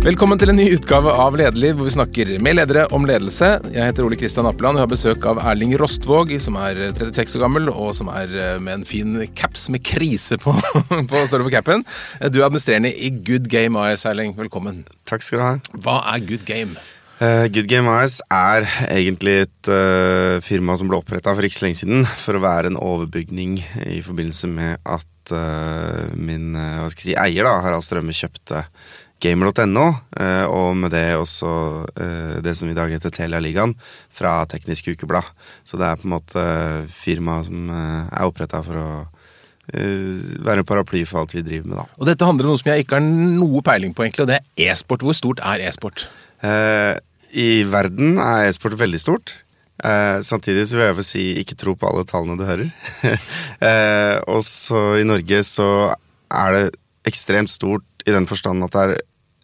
Velkommen til en ny utgave av Lederliv, hvor vi snakker med ledere om ledelse. Jeg heter Ole Kristian Appeland og har besøk av Erling Rostvåg, som er 36 år gammel, og som er eh, med en fin caps med krise på, på står det på capen. Du er administrerende i Good Game AS, Erling. Velkommen. Takk skal du ha. Hva er Good Game? Uh, Good Game AS er egentlig et uh, firma som ble oppretta for ikke så lenge siden for å være en overbygning i forbindelse med at uh, min hva skal jeg si, eier, da, Harald Strømme, kjøpte gamer.no, eh, og med det også eh, det som i dag heter Telia-ligaen, fra Teknisk Ukeblad. Så det er på en måte firmaet som eh, er oppretta for å være en paraply for alt vi driver med, da. Og dette handler om noe som jeg ikke har noe peiling på, egentlig, og det er e-sport. Hvor stort er e-sport? Eh, I verden er e-sport veldig stort. Eh, samtidig så vil jeg vel si ikke tro på alle tallene du hører. eh, og så i Norge så er det ekstremt stort i den forstand at det er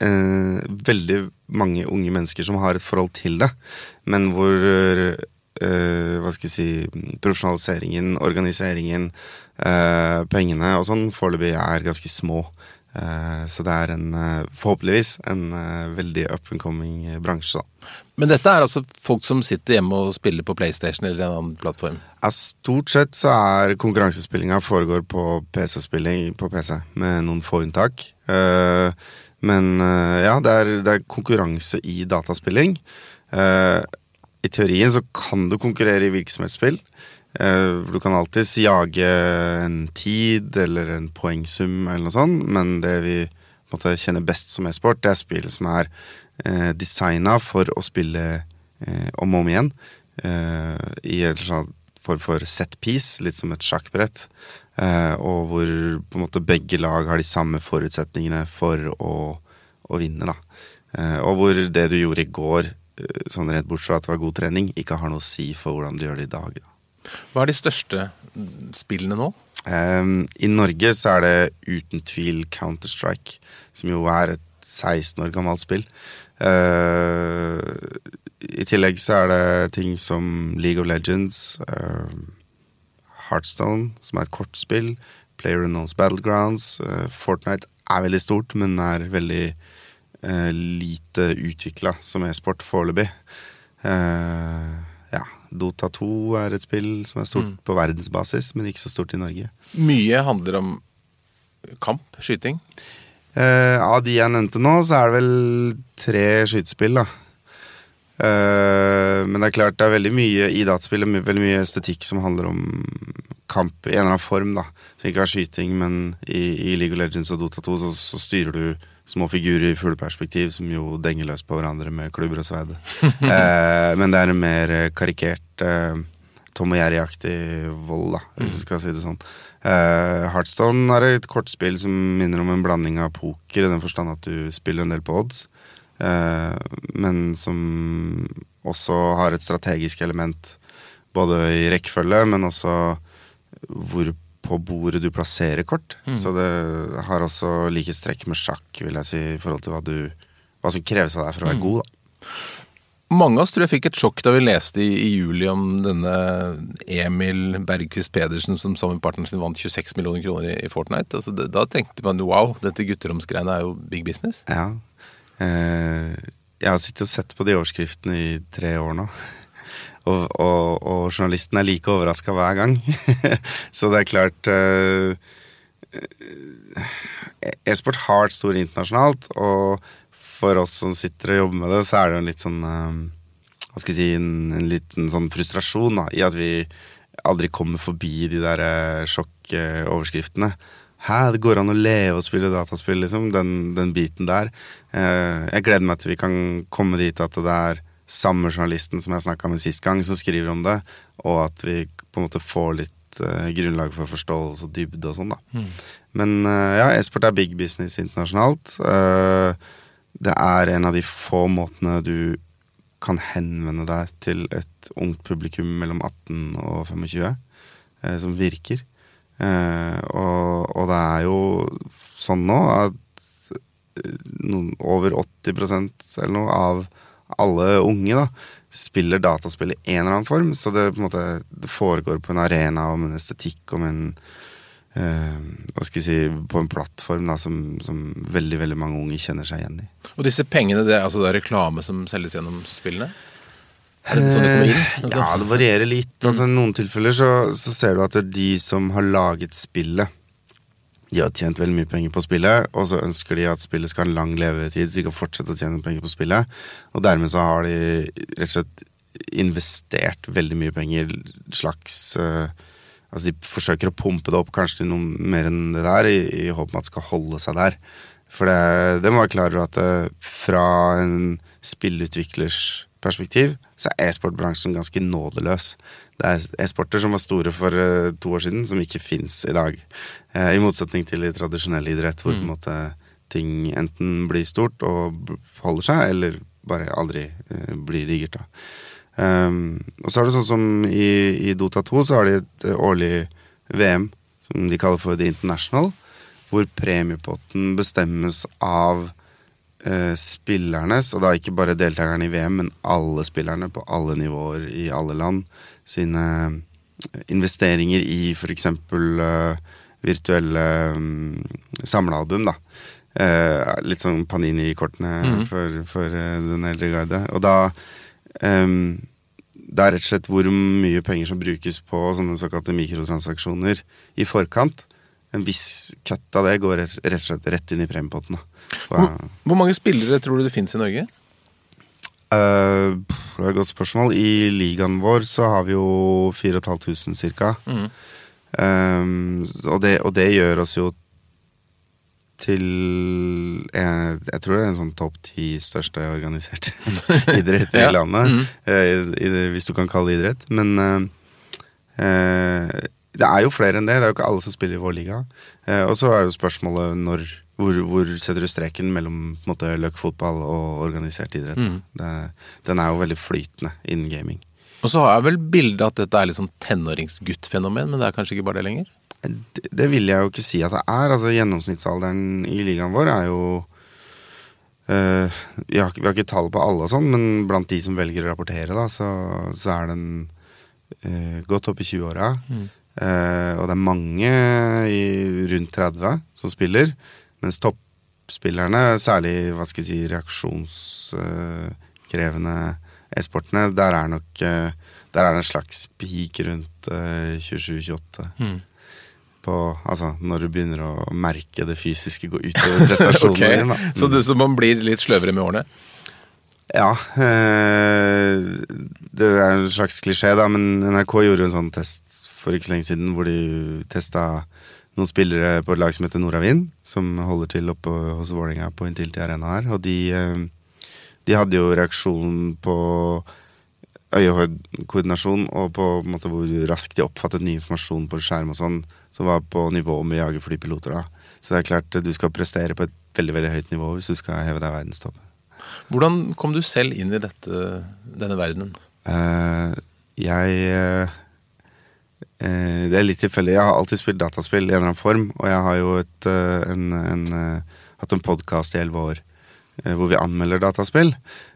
eh, veldig mange unge mennesker som har et forhold til det, men hvor eh, hva skal jeg si profesjonaliseringen, organiseringen, eh, pengene og sånn foreløpig er ganske små. Eh, så det er en, eh, forhåpentligvis en eh, veldig up and coming bransje, da. Men dette er altså folk som sitter hjemme og spiller på PlayStation eller en annen plattform? Ja, stort sett så er konkurransespillinga foregår på PC-spilling på PC, med noen få unntak. Men ja, det er, det er konkurranse i dataspilling. I teorien så kan du konkurrere i virksomhetsspill. Uh, du kan alltids jage en tid eller en poengsum eller noe sånt, men det vi måte, kjenner best som e-sport, det er spill som er uh, designa for å spille om og om igjen. I et sånn form for set piece, litt som et sjakkbrett. og hvor på en måte begge lag har de samme forutsetningene for å, å vinne. da. og hvor det du gjorde i går, sånn rett bort fra at det var god trening, ikke har noe å si for hvordan du gjør det i dag. da. Hva er de største spillene nå? Um, I Norge så er det uten tvil Counter-Strike, som jo er et 16 år gammelt spill. Uh, I tillegg så er det ting som League of Legends, uh, Heartstone, som er et kortspill, Player Unknowns Battlegrounds. Uh, Fortnite er veldig stort, men er veldig lite utvikla som e-sport foreløpig. Uh, Dota 2 er et spill som er stort mm. på verdensbasis, men ikke så stort i Norge. Mye handler om kamp? Skyting? Eh, av de jeg nevnte nå, så er det vel tre skytespill, da. Eh, men det er klart det er veldig mye i dataspillet, veldig mye estetikk som handler om kamp i en eller annen form. da Som ikke er skyting, men i, i, League of Legends og Dota 2 så, så styrer du små figurer i fugleperspektiv som jo denger løs på hverandre med klubber og sverd. eh, men det er en mer karikert eh, Tom og Jerry-aktig vold, da, hvis du skal si det sånn. Eh, Heartstone er et kortspill som minner om en blanding av poker, i den forstand at du spiller en del på odds, men som også har et strategisk element, både i rekkefølge, men også hvor på bordet du plasserer kort. Mm. Så det har også likhetstrekk med sjakk, vil jeg si, i forhold til hva, du, hva som kreves av deg for å være mm. god. da. Mange av oss tror jeg fikk et sjokk da vi leste i, i juli om denne Emil Bergquist Pedersen som sammen med partneren sin vant 26 millioner kroner i, i Fortnite. Altså, det, da tenkte man wow, dette gutteromsgreiene er jo big business. Ja. Eh, jeg har sittet og sett på de overskriftene i tre år nå. Og, og, og journalisten er like overraska hver gang. så det er klart uh, E-sport har vært stor internasjonalt, og for oss som sitter og jobber med det, så er det en litt sånn Hva skal jeg si En, en liten sånn frustrasjon da, i at vi aldri kommer forbi de der sjokkoverskriftene. Hæ, det går an å leve og spille dataspill, liksom. Den, den biten der. jeg gleder meg til vi kan komme dit at det er samme journalisten som jeg snakka med sist gang, som skriver om det, og at vi på en måte får litt eh, grunnlag for forståelse og dybde og sånn, da. Mm. Men eh, ja, e-sport er big business internasjonalt. Uh, det er en av de få måtene du kan henvende deg til et ungt publikum mellom 18 og 25, som virker. Og, og, det er jo sånn nå at noen, over 80% eller noe av alle unge da, spiller dataspill i en eller annen form. Så det, på måte, det foregår på en arena om en estetikk, om en eh, hva skal jeg si, på en plattform da, som, som veldig veldig mange unge kjenner seg igjen i. Og disse pengene, det er altså det er reklame som selges gjennom spillene? Er det sånn det kommer inn? Altså? Ja, det varierer litt. Altså, I noen tilfeller så, så ser du at det er de som har laget spillet, de har tjent veldig mye penger på spillet, og så ønsker de at spillet skal ha en lang levetid, så de kan fortsette å tjene penger på spillet. Og dermed så har de rett og slett investert veldig mye penger, slags uh, Altså de forsøker å pumpe det opp kanskje til noe mer enn det der, i, i håp om at det skal holde seg der. For det, det må være klar over at uh, fra en spillutviklers perspektiv, så er e-sportbransjen ganske nådeløs. Det er e-sporter som var store for uh, to år siden, som ikke fins i dag. Uh, I motsetning til i tradisjonell idrett, hvor på en måte ting enten blir stort og holder seg, eller bare aldri uh, blir digert. Um, og så er det sånn som i, i Dota 2 så har de et årlig VM som de kaller for The International, hvor premiepotten bestemmes av eh, spillernes, og da ikke bare deltakerne i VM, men alle spillerne på alle nivåer i alle land, sine eh, investeringer i f.eks. Uh, virtuelle um, samlealbum, da. Eh, litt sånn Panini-kortene for, for eh, den eldre guide. Og da um, det er rett og slett hvor mye penger som brukes på sånne såkalte mikrotransaksjoner i forkant. En viss kutt av det går rett, rett og slett rett inn i premiepotten. Hvor, hvor mange spillere tror du det fins i Norge? Uh, det er et godt spørsmål. I ligaen vår så har vi jo 4500 ca. Mm. Um, og, det, og det gjør oss jo til jeg, jeg tror det er en sånn topp ti største organiserte idrett i Ja. landet. Mm. Uh, i i, hvis du kan kalle det idrett. Men uh, det er jo flere enn det. Det er jo ikke alle som spiller i vår liga. Eh, og så er jo spørsmålet når hvor, hvor setter du streken mellom måte, løkfotball og organisert idrett? Mm. Det, den er jo veldig flytende innen gaming. Og så har jeg vel bildet at dette er litt sånn tenåringsguttfenomen, men det er kanskje ikke bare det lenger? Det, det vil jeg jo ikke si at det er. Altså Gjennomsnittsalderen i ligaen vår er jo Uh, vi, har, vi har ikke tall på alle, og sånn, men blant de som velger å rapportere, da, så, så er den uh, godt opp i 20-åra. Eh, og det er mange i rundt 30 som spiller, mens toppspillerne, særlig hva skal jeg si, reaksjonskrevende e-sportene, der er nok eh, Der er det en slags peak rundt eh, 27-28 Mm. på, altså, når du begynner å merke det fysiske gå utover prestasjonen okay. din. Så, det, så man blir litt sløvere med årene? Ja. Eh, det er en slags klisjé, da, men NRK gjorde en sånn test for ikke så lenge siden hvor de testa noen spillere på et lag som heter Nordavind, som holder til oppe hos Vålerenga på Intility Arena her. Og de, eh, de hadde jo reaksjon på øye-hode-koordinasjon og på en måte, hvor raskt de oppfattet ny informasjon på skjerm og sånn, som var på nivå med jagerflypiloter. da. Så det er klart du skal prestere på et veldig veldig høyt nivå hvis du skal heve deg verdenstopp. Hvordan kom du selv inn i dette, denne verdenen? Uh, jeg eh, eh, Det er litt tilfeldig. Jeg har alltid spilt dataspill i en eller annen form, og jeg har jo et, eh, en, en, eh, hatt en podkast i elleve år eh, hvor vi anmelder dataspill.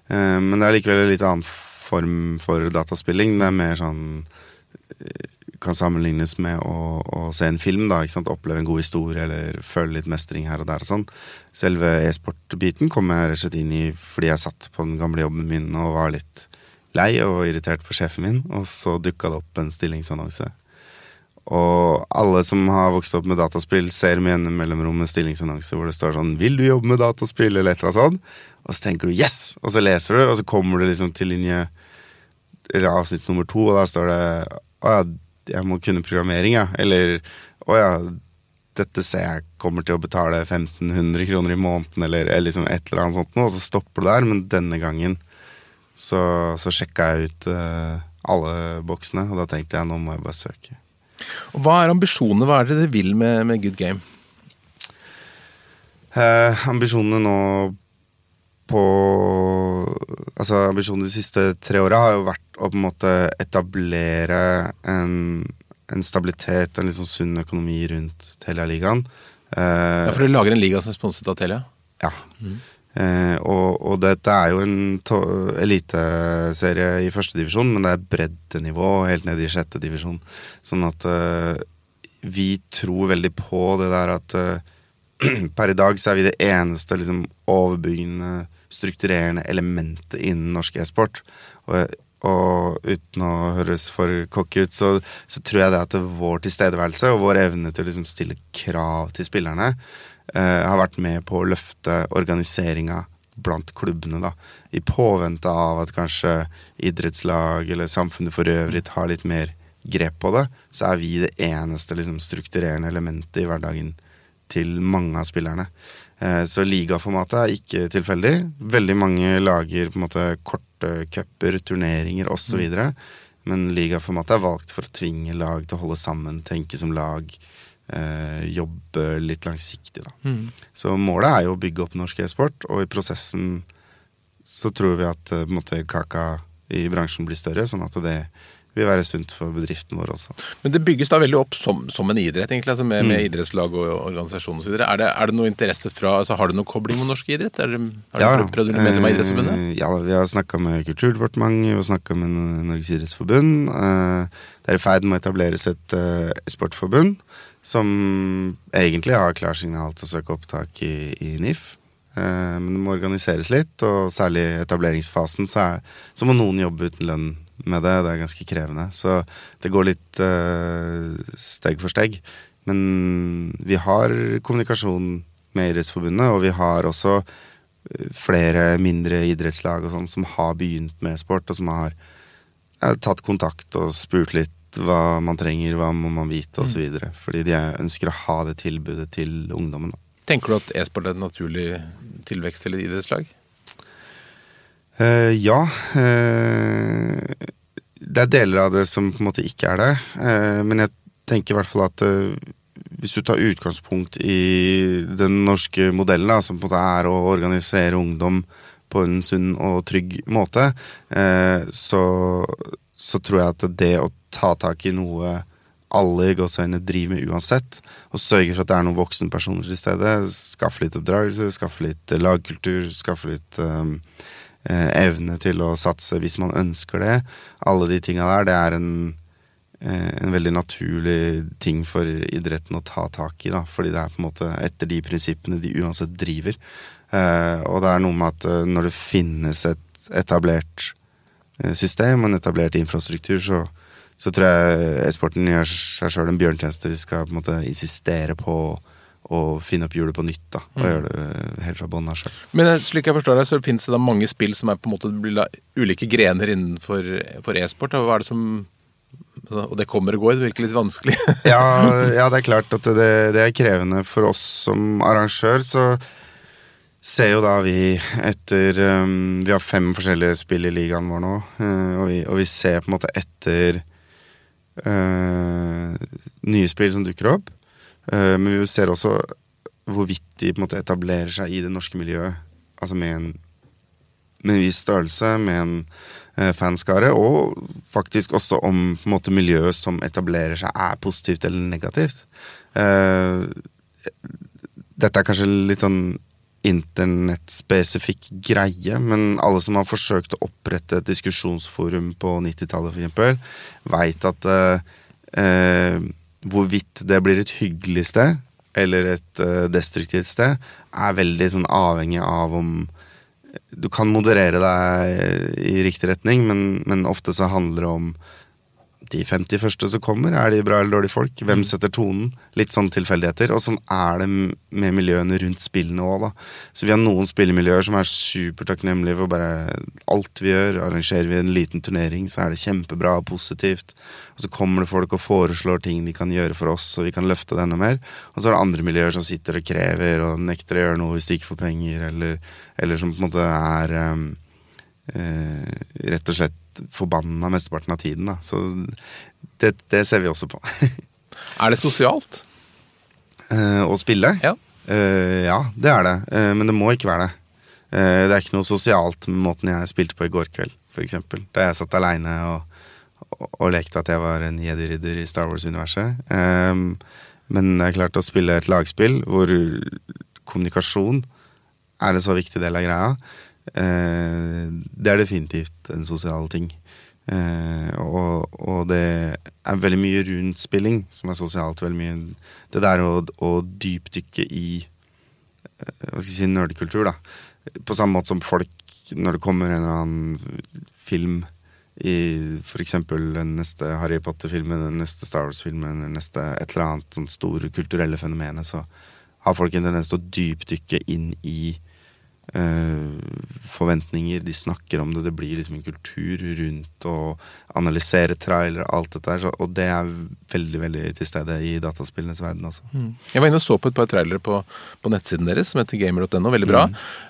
Eh, men det er likevel en litt annen form for dataspilling. Det er mer sånn eh, kan sammenlignes med å, å se en film. da? Oppleve en god historie eller føle litt mestring her og der. og sånn. Selve e-sport-biten kom jeg rett og slett inn i fordi jeg satt på den gamle jobben min og var litt lei og irritert på sjefen min, og så dukka det opp en stillingsannonse. Og alle som har vokst opp med dataspill, ser med gjennom mellomrom en stillingsannonse hvor det står sånn 'Vil du jobbe med dataspill?' eller et eller annet sånt. Og så tenker du 'yes', og så leser du, og så kommer du liksom til linje avsnitt nummer to, og da står det 'Å ja, jeg må kunne programmering', ja. Eller 'Å ja, dette ser jeg kommer til å betale 1500 kroner i måneden', eller, eller liksom et eller annet sånt noe, og så stopper du der. Men denne gangen så, så sjekka jeg ut uh, alle boksene, og da tenkte jeg nå må jeg bare søke. Hva er ambisjonene? Hva er det dere vil med, med Good Game? Eh, ambisjonene nå på Altså ambisjonene de siste tre åra har jo vært å på en måte etablere en, en stabilitet, en litt sånn sunn økonomi rundt Telia-ligaen. Eh, Ja, for dere lager en liga som er sponset av Telia? Ja. Eh, og, og dette er jo en eliteserie i første divisjon, men det er breddenivå helt ned i sjette divisjon. Sånn at eh, vi tror veldig på det der at eh, per i dag så er vi det eneste liksom, overbyggende, strukturerende elementet innen norsk e-sport. Og, og, uten å høres for cocky ut, så, så, tror jeg det at vår tilstedeværelse og vår evne til å liksom, stille krav til spillerne har vært med på å løfte organiseringa blant klubbene, da. I påvente av at kanskje idrettslag eller samfunnet for øvrig tar litt mer grep på det, så er vi det eneste liksom, strukturerende elementet i hverdagen til mange av spillerne. Eh, så ligaformatet er ikke tilfeldig. Veldig mange lager på en måte korte cuper, turneringer osv. Mm. Men ligaformatet er valgt for å tvinge lag til å holde sammen, tenke som lag. Eh, jobbe litt langsiktig, da. Mm. Så målet er jo å bygge opp norsk e-sport, og i prosessen så tror vi at eh, på en måte, kaka i bransjen blir større, sånn at det vil være sunt for bedriften vår også. Men det bygges da veldig opp som, som en idrett, egentlig, altså med, mm. med, idrettslag og organisasjon osv. Er, det, er det noe interesse fra altså Har du noe kobling med norsk idrett? Er det, har ja, du prøvd å bli medlem av Idrettsforbundet? Eh, ja, vi har snakka med Kulturdepartementet, vi har snakka med Norges idrettsforbund. Eh, det er i ferd med å etableres et sportforbund som egentlig har klarsignal til å søke opptak i, i NIF. men det må organiseres litt, og særlig i etableringsfasen så, er, så må noen jobbe uten lønn med det. Det er ganske krevende. Så det går litt uh, steg for steg. Men vi har kommunikasjon med Idrettsforbundet, og vi har også eh, flere mindre idrettslag og sånn som har begynt med sport, og som har ja, tatt kontakt og spurt litt hva man trenger, hva må man vite, osv. Mm. Fordi de ønsker å ha det tilbudet til ungdommen. Tenker du at e-sport er en naturlig tilvekst til et idrettslag? Uh, ja. Uh, det er deler av det som på en måte ikke er det. Uh, men jeg tenker i hvert fall at hvis du tar utgangspunkt i den norske modellen, da, som på en måte er å organisere ungdom på en sunn og trygg måte, så, så tror jeg at det å ta tak i noe alle i gåseøynene driver med uansett, og sørge for at det er noen voksenpersoner til stede, skaffe litt oppdragelse, skaffe litt lagkultur, skaffe litt um, eh, evne til å satse hvis man ønsker det. Alle de tinga der, det er en, eh, en veldig naturlig ting for idretten å ta tak i, da. Fordi det er på en måte etter de prinsippene de uansett driver. Eh, og det er noe med at eh, når det finnes et etablert eh, system en etablert infrastruktur, så, så tror jeg e-sporten gjør seg sjøl en bjørntjeneste. Vi skal på en måte insistere på å finne opp hjulet på nytt. da, Og mm. gjøre det helt fra bånn av sjøl. Men eh, slik jeg forstår det, så finnes det da mange spill som er på en måte ulike grener innenfor e-sport. Hva er det som altså, Og det kommer og går, det virker litt vanskelig. ja, ja, det er klart at det, det, er krevende for oss som arrangør. Så ser jo da vi etter um, Vi har fem forskjellige spill i ligaen vår nå, uh, og, vi, og, vi, ser på en måte etter nye spill som dukker opp. Eh, men vi ser også hvorvidt de på en måte etablerer seg i det norske miljøet. Altså med en, med en viss størrelse, med en uh, fanskare, og faktisk også om på en måte miljøet som etablerer seg, er positivt eller negativt. Uh, dette er kanskje litt sånn internettspesifikk greie, men alle som har forsøkt å opprette et diskusjonsforum på 90-tallet, f.eks., veit at eh, hvorvidt det blir et hyggelig sted eller et eh, destruktivt sted, er veldig sånn avhengig av om Du kan moderere deg i riktig retning, men, men ofte så handler det om de 50 første som kommer, er de bra eller dårlige folk? Hvem mm. setter tonen? Litt sånn tilfeldigheter. Og sånn er det med miljøene rundt spillene òg, da. Så vi har noen spillemiljøer som er supertakknemlige for bare alt vi gjør. Arrangerer vi en liten turnering, så er det kjempebra og positivt. Og så kommer det folk og foreslår ting de kan gjøre for oss, og vi kan løfte det enda mer. Og så er det andre miljøer som sitter og krever og nekter å gjøre noe hvis de ikke får penger, eller, eller som på en måte er um, eh, rett og slett forbanna mesteparten av tiden. Da. Så det, det, ser vi også på. er det sosialt? Eh, å spille? Ja. Eh, ja, det er det. Eh, men det må ikke være det. Eh, det er ikke noe sosialt med måten jeg spilte på i går kveld, f.eks. Da jeg satt aleine og, og, og, lekte at jeg var en jedi-ridder i Star Wars-universet. Eh, men det er klart å spille et lagspill hvor kommunikasjon er en så viktig del av greia, det er definitivt en sosial ting. Eh, og, og det er veldig mye rundt spilling som er sosialt. veldig mye Det der å, å dypdykke i eh, hva skal jeg si, nerdekultur, da. På samme måte som folk, når det kommer en eller annen film i f.eks. den neste Harry Potter-filmen, den neste Star Wars-filmen, den neste et eller annet sånn store kulturelle fenomenet, så har folk en tendens til å dypdykke inn i eh, forventninger. De snakker om det. Det blir liksom en kultur rundt å analysere trailer og alt dette her. Og det er veldig veldig til stede i dataspillenes verden også. Jeg var inne og så på et par trailere på, på nettsiden deres som heter gamer.no. Veldig bra.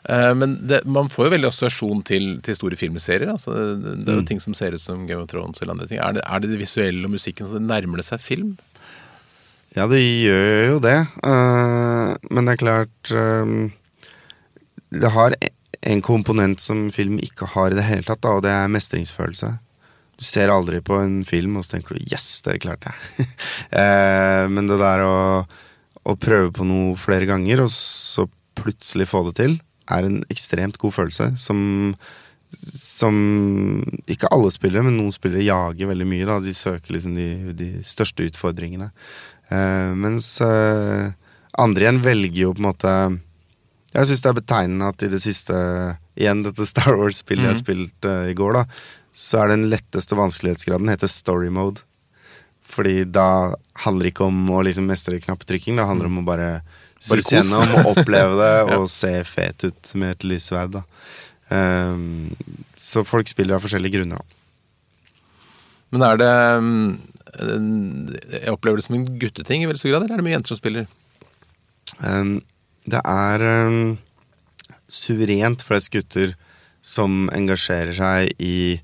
Eh, men det, man får jo veldig assosiasjon til, til store filmserier. Altså, det, det er jo ting som ser ut som Game of Thrones eller andre ting. Er det er det, det visuelle og musikken så det nærmer det seg film? Ja, det gjør jo det. Eh, men det er klart eh, Det har en komponent som film ikke har i det hele tatt, da, og det er mestringsfølelse. Du ser aldri på en film og så tenker du 'yes, det klarte jeg'. Eh, men det der å, å prøve på noe flere ganger, og så plutselig få det til, er en ekstremt god følelse som som ikke alle spillere, men noen spillere jager veldig mye. da De søker liksom de, de største utfordringene. Eh, mens eh, andre igjen velger jo på en måte Jeg syns det er betegnende at i det siste Igjen dette Star Wars-spillet jeg spilte i går, da. Så er den letteste vanskelighetsgraden heter story mode. Fordi da handler det ikke om å liksom mestre knapptrykking, det handler om å bare suse gjennom og oppleve det og se fet ut med et lyssverd. Um, så folk spiller av forskjellige grunner. da. Men er det mm, Jeg opplever det som en gutteting i veldig stor grad, eller er det mye jenter som spiller? Um, det er um, suverent flest gutter som engasjerer seg i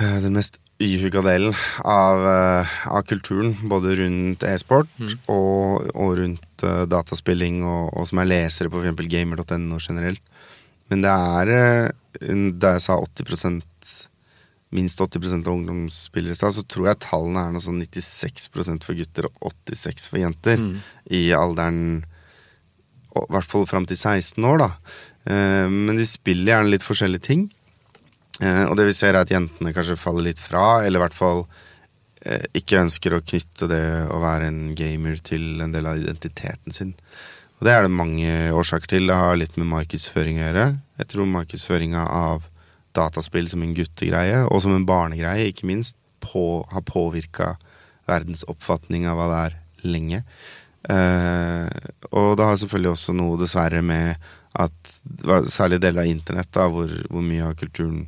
uh, den mest ihuga delen av, uh, av kulturen. Både rundt e-sport og, og rundt uh, dataspilling, og, og som er lesere på f.eks. gamer.no generelt. Men det er, da jeg sa 80% minst 80 av ungdomsspillere i stad, så tror jeg tallene er noe sånn 96% for gutter og 86 for jenter. I alderen I hvert fall fram til 16 år, da. Eh, men de spiller gjerne litt forskjellige ting. Eh, og det vi ser, er at jentene kanskje faller litt fra, eller i hvert fall eh, ikke ønsker å knytte det å være en gamer til en del av identiteten sin. Og det er det mange årsaker til. Det har litt med markedsføring å gjøre. Jeg tror markedsføringa av dataspill som en guttegreie, og som en barnegreie, ikke minst, på, har påvirka verdens oppfatning av hva det er, lenge. Eh, og det har selvfølgelig også noe, dessverre, med at særlig deler av internett, da, hvor, hvor mye av kulturen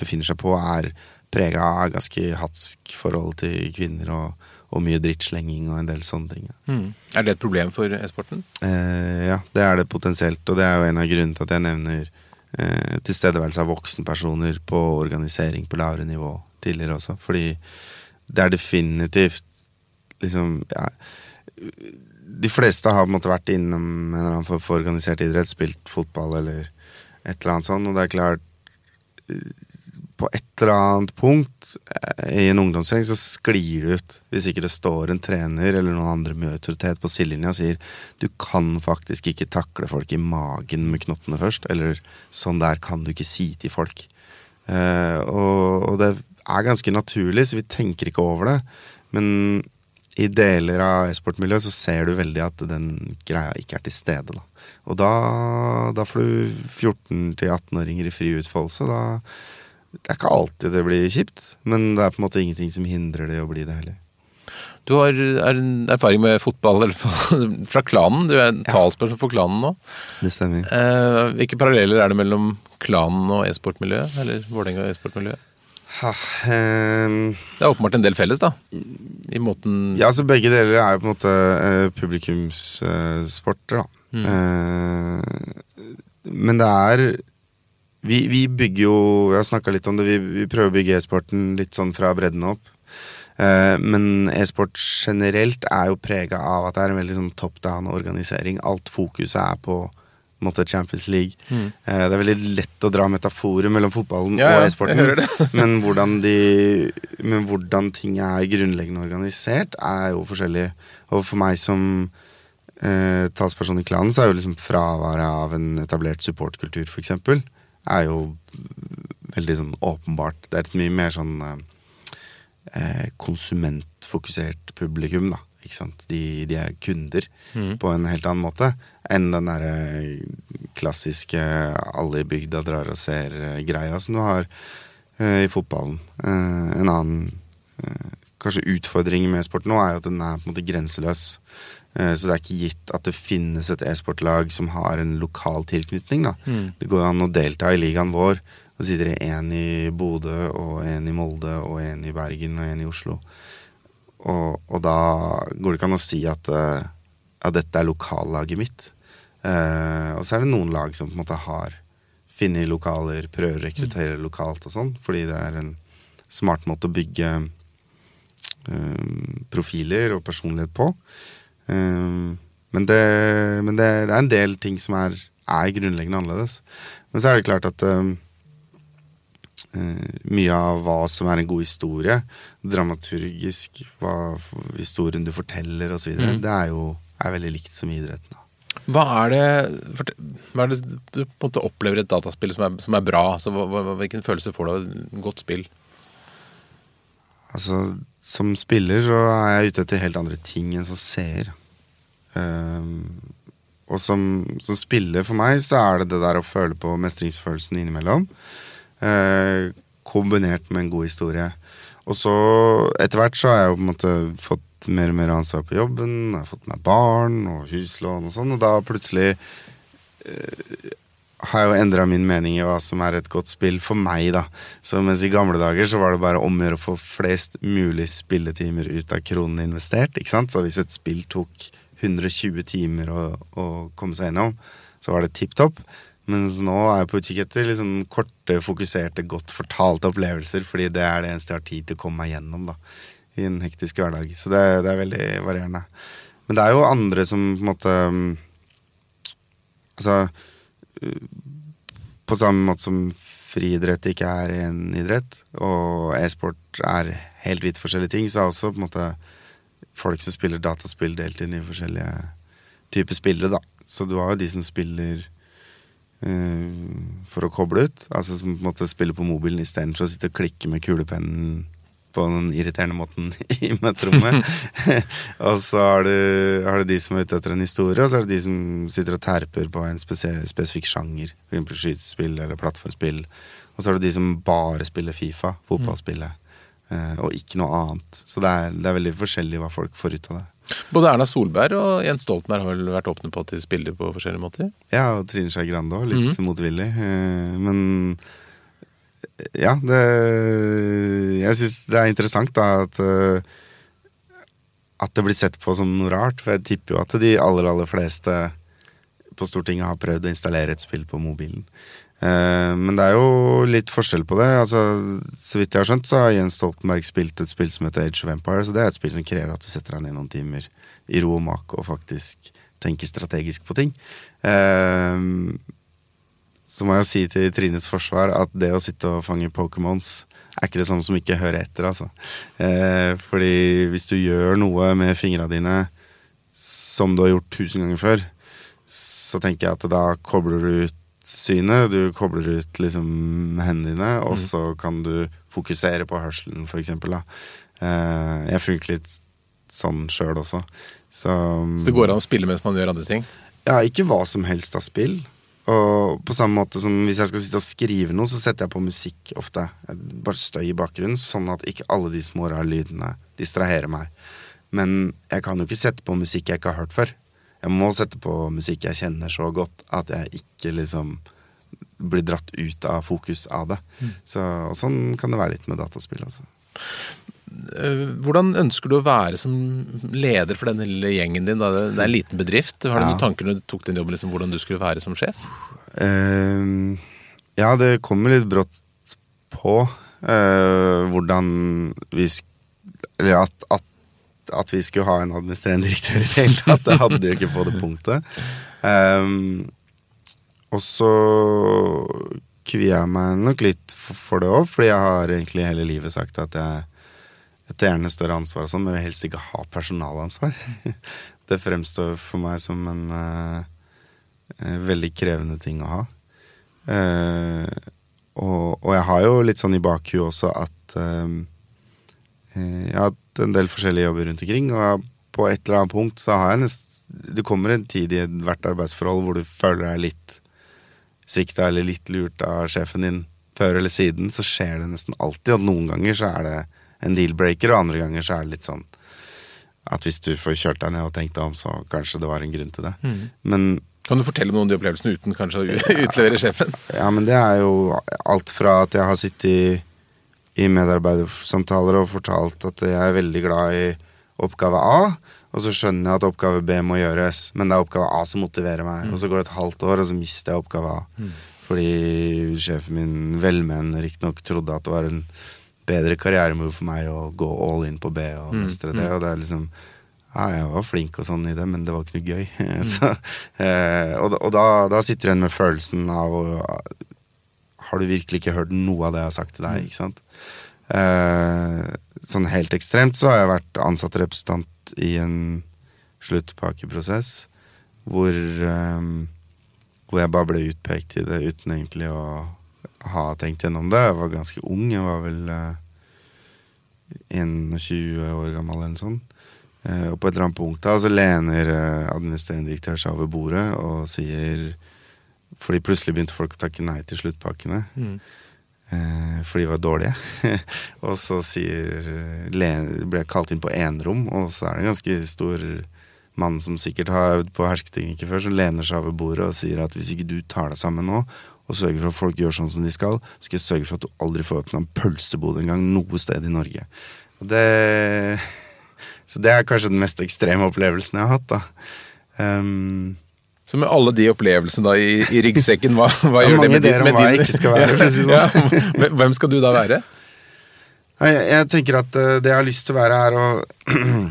befinner seg på, er prega av ganske hatsk forhold til kvinner og, og mye drittslenging og en del sånne ting. ja. Er det et problem for e-sporten? Eh, ja, det er det potensielt, og det er jo en av grunnene til at jeg nevner eh, tilstedeværelse av voksenpersoner på organisering på lavere nivå tidligere også. Fordi det er definitivt liksom ja, De fleste har måte vært innom en eller annen form for organisert idrett, spilt fotball eller et eller annet sånt, og det er klart på et eller annet punkt eh, i en ungdomsgjeng så sklir det ut hvis ikke det står en trener eller noen andre med autoritet på sidelinja og sier du kan faktisk ikke takle folk i magen med knottene først, eller sånn der kan du ikke si til folk. Uh, og, og det er ganske naturlig, så vi tenker ikke over det. Men i deler av e-sportmiljøet så ser du veldig at den greia ikke er til stede. Da. Og da, da får du 14-18-åringer i fri utfoldelse. Da, det er ikke alltid det blir kjipt, men det er på en måte ingenting som hindrer det å bli det heller. Du har er en erfaring med fotball eller fra klanen. Du er en talsperson for klanen nå. Det stemmer. Eh, hvilke paralleller er det mellom klanen og e-sportmiljøet? Eller Vålerenga og e-sportmiljøet? Ha, um, Det er åpenbart en del felles, da. I måten Ja, altså begge deler er jo på en måte uh, publikumssporter, da. Eh, men det er vi, vi bygger jo Jeg har snakka litt om det. Vi, vi prøver å bygge e-sporten litt sånn fra bredden opp. Eh, men e-sport generelt er jo prega av at det er en veldig sånn top down-organisering. Alt fokuset er på måte Champions League. Eh, det er veldig lett å dra metaforer mellom fotballen Ja, og e-sporten. men, hvordan de, men hvordan ting er grunnleggende organisert, er jo forskjellig. Og for meg som eh, talsperson i klanen, så er jo liksom fraværet av en etablert supportkultur, f.eks., er jo veldig sånn åpenbart. Det er et mye mer sånn eh, konsumentfokusert publikum, da. De, de er kunder Mm. på en helt annen måte enn den derre klassiske alle i bygda drar og ser-greia som du har eh, i fotballen. Eh, en annen eh, kanskje utfordring med e-sport nå er jo at den er på en måte grenseløs. Eh, så det er ikke gitt at det finnes et e-sportlag som har en lokal tilknytning. da. Mm. Det går an å delta i ligaen vår. Da sitter det én i Bodø, og én i Molde, og én i Bergen og én i Oslo. Og, og da går det ikke an å si at, ja, dette er lokallaget mitt. Eh, og så er det noen lag som på en måte har funnet lokaler, prøver å rekruttere lokalt og sånn, fordi det er en smart måte å bygge eh, profiler og personlighet på. Eh, men det, men det, det er en del ting som er, er grunnleggende annerledes. Men så er det klart at eh, eh, mye av hva som er en god historie, dramaturgisk, hva historien du forteller osv., Mm. det er jo er veldig likt som i idretten. Hva er det, hva er det du på en måte opplever i et dataspill som er, som er bra? Altså, hva, hvilken følelse får du av et godt spill? Altså, som spiller så er jeg ute etter helt andre ting enn som seer. Um, og som, som spiller for meg så er det det der å føle på mestringsfølelsen innimellom. Eh, kombinert med en god historie. Og så etter hvert så har jeg jo på en måte fått mer og mer ansvar på jobben. Jeg har fått meg barn og huslån og sånn, og da plutselig eh, har jeg jo endra min mening i hva som er et godt spill for meg, da. Så mens i gamle dager så var det bare om å gjøre å få flest mulig spilletimer ut av kronene investert, ikke sant. Så hvis et spill tok 120 timer å, å komme seg gjennom, så var det tipp topp. Mens nå er jeg på utkikk etter liksom korte, fokuserte, godt fortalte opplevelser, fordi det er det eneste jeg har tid til å komme meg gjennom da, i en hektisk hverdag. Så det, det er veldig varierende. Men det er jo andre som på en måte Altså på samme måte som friidrett ikke er en idrett, og e-sport er helt vidt forskjellige ting, så er også på en måte folk som spiller dataspill, delt inn i forskjellige typer spillere, da. Så du har jo de som spiller for å koble ut, altså som på en måte spiller på mobilen istedenfor å sitte og klikke med kulepennen på den irriterende måten i møterommet. og så har du, har du de som er ute etter en historie, og så er det de som sitter og terper på en spesifikk sjanger. Eksempel skytespill eller plattformspill. Og så har du de som bare spiller Fifa, fotballspillet. eh, og ikke noe annet. Så det er, det er veldig forskjellig hva folk får ut av det. Både Erna Solberg og Jens Stoltenberg har vel vært åpne på at de spiller på forskjellige måter? Ja, og Trine Skei Grande òg, litt motvillig. eh, men ja, det Jeg syns det er interessant da at eh, At det blir sett på som noe rart. For jeg tipper jo at de aller, aller fleste på Stortinget har prøvd å installere et spill på mobilen. Eh, men det er jo litt forskjell på det. Altså, så vidt jeg har skjønt, så har Jens Stoltenberg spilt et spill som heter Age of Empires. Så det er et spill som krever at du setter deg ned noen timer i ro og mak og faktisk tenker strategisk på ting. Eh, så må jeg si til Trines forsvar at det å sitte og fange Pokémons er ikke det samme som ikke høre etter, altså. Eh, fordi hvis du gjør noe med fingra dine som du har gjort tusen ganger før, så tenker jeg at da kobler du ut synet, du kobler ut liksom hendene dine, og så kan du fokusere på hørselen, for eksempel. Da. Eh, jeg funker litt sånn sjøl også. Så, Så det går an å spille mens man gjør andre ting? ja, ikke hva som helst av spill. Og på samme måte som hvis jeg skal sitte og skrive noe, så setter jeg på musikk ofte. Bare støy i bakgrunnen, sånn at ikke alle de små rare lydene distraherer meg. Men jeg kan jo ikke sette på musikk jeg ikke har hørt før. Jeg må sette på musikk jeg kjenner så godt at jeg ikke liksom blir dratt ut av fokus av det. Så, og sånn kan det være litt med dataspill. Altså. Eh, Hvordan ønsker du å være som leder for denne lille gjengen din? Da? Det er en liten bedrift. Har du Ja. noen tanker når du tok den jobben, liksom, hvordan du skulle være som sjef? Uh, ja, det kommer litt brått på uh, hvordan vi Eller at, at, at vi skulle ha en administrerende direktør i det hele tatt. Det hadde jo ikke på det punktet. Um, og så kvier jeg meg nok litt for, det òg, fordi jeg har egentlig hele livet sagt at jeg tar gjerne større ansvar, og sånn, men vil helst ikke ha personalansvar. det fremstår for meg som en eh, veldig krevende ting å ha. Uh, og, og jeg har jo litt sånn i bakhuet også at uh, jeg har hatt en del forskjellige jobber rundt omkring, og på et eller annet punkt så har jeg nest Det kommer en tid i hvert arbeidsforhold hvor du føler deg litt svikta eller litt lurt av sjefen din før eller siden, så skjer det nesten alltid. Og noen ganger så er det en deal-breaker, og andre ganger så er det litt sånn at hvis du får kjørt deg ned og tenkt deg om, så kanskje det var en grunn til det. Mm. Men kan du fortelle om noen av de opplevelsene uten kanskje å utlevere sjefen? Ja, men det er jo alt fra at jeg har sittet i medarbeidersamtaler og fortalt at jeg er veldig glad i oppgave A, og så skjønner jeg at oppgave B må gjøres, men det er oppgave A som motiverer meg. Mm. Og så går det et halvt år, og så mister jeg oppgave A. Mm. Fordi sjefen min velmenende riktignok trodde at det var en bedre karrieremove for meg å gå all in på B og mm. mestre det. Mm. Og det er liksom ja, jeg var flink og sånn i det, men det var ikke noe gøy. Mm. så, eh, og, og da, da, sitter du igjen med følelsen av Har du virkelig ikke hørt noe av det jeg har sagt til deg? Ikke sant? Eh, sånn helt ekstremt så har jeg vært ansatt representant i en sluttpakkeprosess hvor, eh, hvor jeg bare ble utpekt i det uten egentlig å ha tenkt gjennom det. Jeg var ganske ung, jeg var vel eh, 21 år gammel eller noe sånt. Eh, og på et eller annet punkt da, så lener eh, administrerende direktør seg over bordet og sier Fordi plutselig begynte folk å takke nei til sluttpakkene. Mm. Eh, for de var dårlige. og så sier ble jeg kalt inn på enerom, og så er det en ganske stor mann som sikkert har øvd på hersketeknikker før, som lener seg over bordet og sier at hvis ikke du tar deg sammen nå, og sørger for at folk gjør sånn som de skal, så skal jeg sørge for at du aldri får åpna en pølsebod engang noe sted i Norge. Og det så det er kanskje den mest ekstreme opplevelsen jeg har hatt. da. Um, så med alle de opplevelsene da i, i ryggsekken, hva, hva gjør det med, din, med din skal være, sånn. ja, Hvem skal du da være? Jeg, jeg, tenker at uh, det jeg har lyst til å være, er å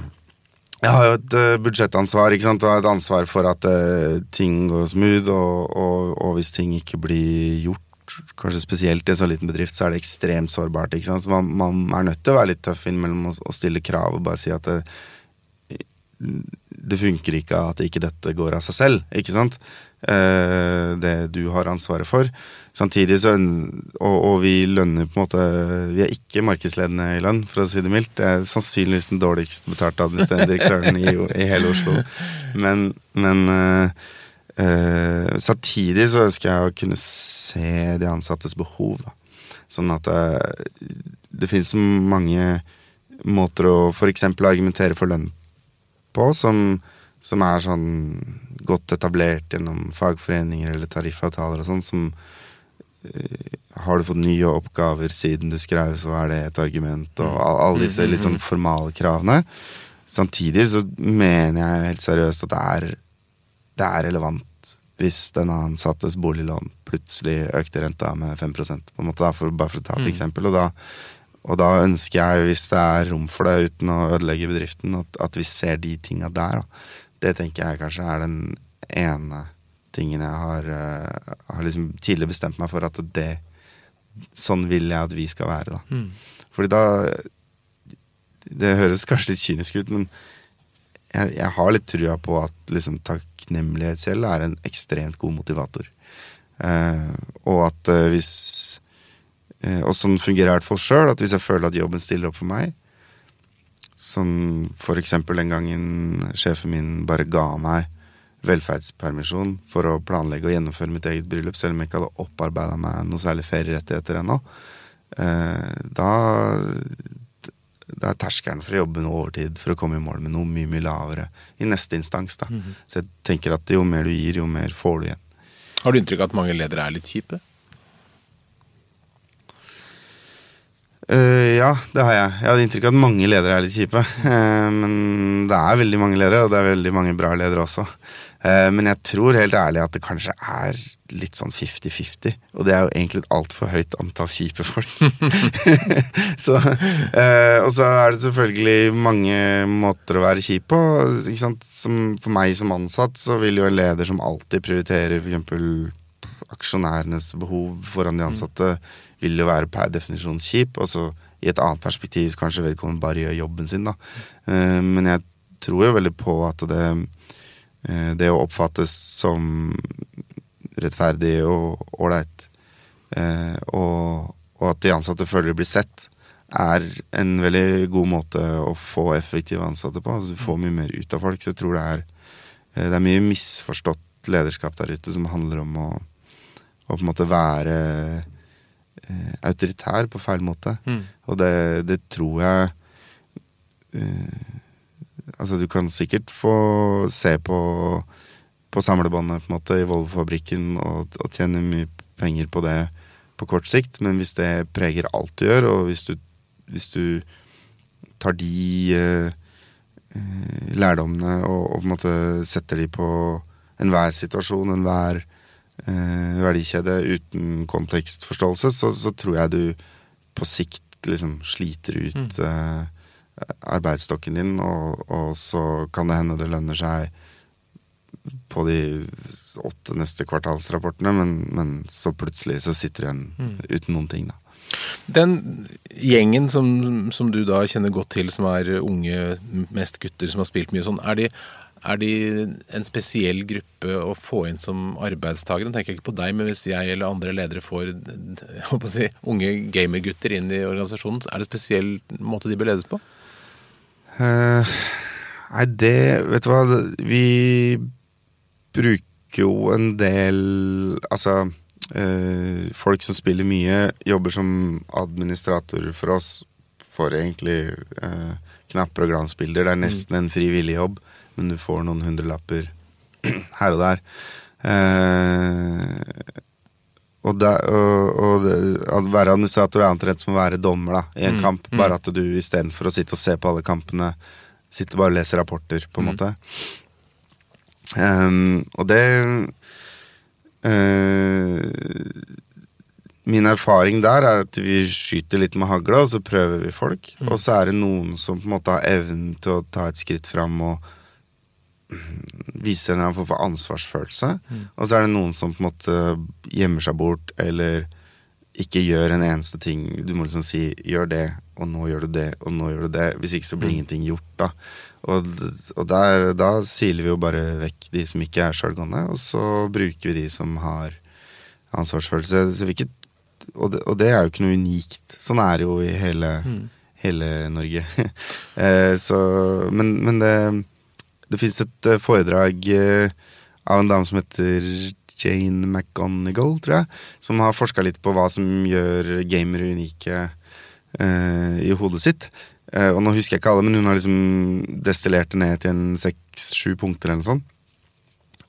Jeg har jo et uh, budsjettansvar ikke sant? og et ansvar for at uh, ting går smooth, og, og, og, hvis ting ikke blir gjort kanskje spesielt i en sånn liten bedrift, så er det ekstremt sårbart. ikke sant? Så man, man er nødt til å være litt tøff innimellom og, og stille krav og bare si at det, det funker ikke at ikke dette går av seg selv, ikke sant? Eh, det du har ansvaret for. Samtidig så og, og, vi lønner på en måte Vi er ikke markedsledende i lønn, for å si det mildt. Det er sannsynligvis den dårligst betalte administrerende direktøren i, i, hele Oslo. Men, men eh, eh, samtidig så ønsker jeg å kunne se de ansattes behov. Da. Sånn at uh, det finnes mange måter å f.eks. argumentere for lønn på, som, som, er sånn godt etablert gjennom fagforeninger eller tariffavtaler og sånn, som uh, Har du fått nye oppgaver siden du skrev, så er det et argument, og alle disse liksom formalkravene. Samtidig så mener jeg helt seriøst at det er, det er relevant hvis den ansattes boliglån plutselig økte renta med 5 på en måte da, for, bare for å ta et mm. eksempel. Og da, og da, ønsker jeg, hvis det er rom for det uten å ødelegge bedriften, at, at vi ser de tinga der. Da. Det tenker jeg kanskje er den ene tingen jeg har, uh, har liksom tidligere bestemt meg for at det Sånn vil jeg at vi skal være, da. Mm. Fordi da Det høres kanskje litt kynisk ut, men jeg, jeg har litt trua på at liksom, takknemlighet selv er en ekstremt god motivator. Uh, og at uh, hvis Og sånn fungerer jeg i hvert fall sjøl, at hvis jeg føler at jobben stiller opp for meg Som for eksempel den gangen sjefen min bare ga meg velferdspermisjon for å planlegge og gjennomføre mitt eget bryllup, selv om jeg ikke hadde opparbeida meg noe særlig ferierettigheter ennå. Eh, da da er terskelen for å jobbe noe overtid for å komme i mål med noe mye mye lavere i neste instans. da. Mm -hmm. Så jeg tenker at jo mer du gir, jo mer får du igjen. Har du inntrykk av at mange ledere er litt kjipe? Uh, ja, det har jeg. Jeg hadde inntrykk av at mange ledere er litt kjipe. Uh, men det er veldig mange ledere, og det er veldig mange bra ledere også. Uh, men jeg tror helt ærlig at det kanskje er litt sånn 50-50. Og det er jo egentlig et altfor høyt antall kjipe folk. så, og så er det selvfølgelig mange måter å være kjip på. Som, for meg som ansatt så vil jo en leder som alltid prioriterer f.eks. aksjonærenes behov foran de ansatte, vil jo være per definisjon kjip. Og så i et annet perspektiv kanskje vedkommende bare gjør jobben sin, da. Eh, men jeg tror jo veldig på at det, eh, det å oppfattes som rettferdig og ålreit eh, og, og, at de ansatte føler de blir sett, er en veldig god måte å få effektive ansatte på. Altså, du får mye mer ut av folk. Så jeg tror det er, det er mye misforstått lederskap der ute som handler om å, å på en måte være eh, autoritær på feil måte. Mm. Og det, det, tror jeg eh, Altså, du kan sikkert få se på på samlebåndet på en måte i Volvo-fabrikken og, og tjene mye penger på det på kort sikt, men hvis det preger alt du gjør, og hvis du, hvis du tar de eh, eh lærdommene og, og, på en måte setter de på enhver situasjon, enhver eh, verdikjede uten kontekstforståelse, så, så, tror jeg du på sikt liksom sliter ut mm. eh, arbeidsstokken din, og, og så kan det hende det lønner seg på de åtte neste kvartalsrapportene, men, men så plutselig så sitter du igjen mm. uten noen ting, da. Den gjengen som, som, du da kjenner godt til, som er unge, mest gutter som har spilt mye sånn, er de, er de en spesiell gruppe å få inn som arbeidstakere? Nå tenker jeg ikke på deg, men hvis jeg eller andre ledere får si, unge gamergutter inn i organisasjonen, er det spesiell måte de bør ledes på? Uh, nei, det Vet du hva, vi bruker jo en del Altså uh, folk som spiller mye, jobber som administrator for oss. Får egentlig uh, knapper og glansbilder. Det er nesten en frivillig jobb, men du får noen hundrelapper her og der. Eh, og, der og, og det, å være administrator er omtrent som å være dommer da, i en mm, kamp. Bare mm. at du istedenfor å sitte og se på alle kampene, sitter bare og leser rapporter, på en mm. måte. Um, og det uh, Min erfaring der er at vi skyter litt med hagle, og så prøver vi folk. Mm. Og så er det noen som på en måte har evnen til å ta et skritt fram og vise en eller annen form for ansvarsfølelse. Mm. Og så er det noen som på en måte gjemmer seg bort, eller ikke gjør en eneste ting. Du må liksom si 'gjør det', og nå gjør du det, og nå gjør du det. Hvis ikke så blir mm. ingenting gjort, da. Og, og der, da siler vi jo bare vekk de som ikke er sjølgående, og så bruker vi de som har ansvarsfølelse. Ikke, og, det, og, det, er jo ikke noe unikt. Sånn er det jo i hele, mm. hele Norge. eh, så, men, men det, det fins et eh, foredrag eh, av en dame som heter Jane McGonigal, tror jeg, som har forska litt på hva som gjør gamere unike eh, i hodet sitt. Eh, og nå husker jeg ikke alle, men hun har liksom destillert det ned til en seks-sju punkter eller noe sånt.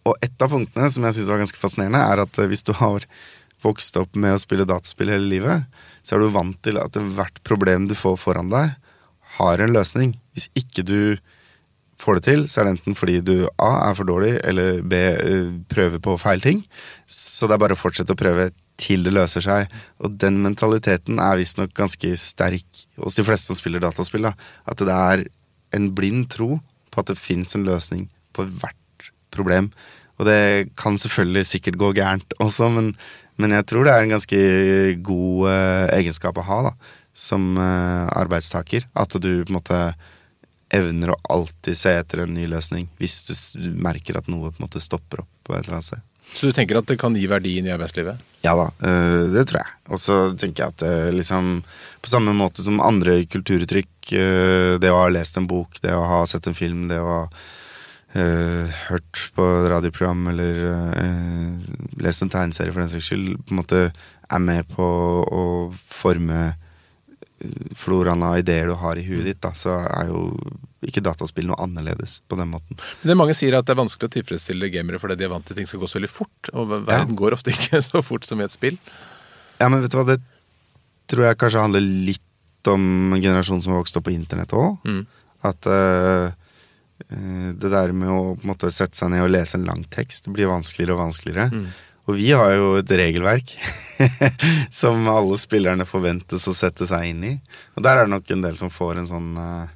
Og ett av punktene som jeg syns var ganske fascinerende, er at uh, hvis du har vokst opp med å spille dataspill hele livet, så er du vant til at hvert problem du får foran deg, har en løsning. Hvis ikke du får det til, så er det enten fordi du A er for dårlig, eller B uh, prøver på feil ting. Så det er bare å fortsette å prøve til det løser seg. Og den mentaliteten er visstnok ganske sterk hos de fleste som spiller dataspill. Da. At det er en blind tro på at det fins en løsning på hvert problem. Og det kan selvfølgelig sikkert gå gærent også, men, men jeg tror det er en ganske god uh, egenskap å ha da, som uh, arbeidstaker. At du på en måte evner å alltid se etter en ny løsning hvis du merker at noe på en måte stopper opp på et eller annet sted. Så du tenker at det kan gi verdi inn i arbeidslivet? Ja da, eh, det tror jeg. Og så tenker jeg at det eh, liksom På samme måte som andre kulturuttrykk, eh, det å ha lest en bok, det å ha sett en film, det å ha uh, hørt på radioprogram eller uh, lest en tegneserie for den saks skyld, på en måte er med på å forme floraen av ideer du har i huet ditt, da, så er jo ikke dataspill noe annerledes på den måten. Men det Mange sier at det er vanskelig å tilfredsstille gamere fordi de er vant til ting skal gå så veldig fort. Og verden ja. går ofte ikke så fort som i et spill. Ja, men vet du hva, det tror jeg kanskje handler litt om en generasjon som har vokst opp på internett òg. Mm. At uh, det der med å måte, sette seg ned og lese en lang tekst blir vanskeligere og vanskeligere. Mm. Og vi har jo et regelverk som alle spillerne forventes å sette seg inn i. Og der er det nok en del som får en sånn uh,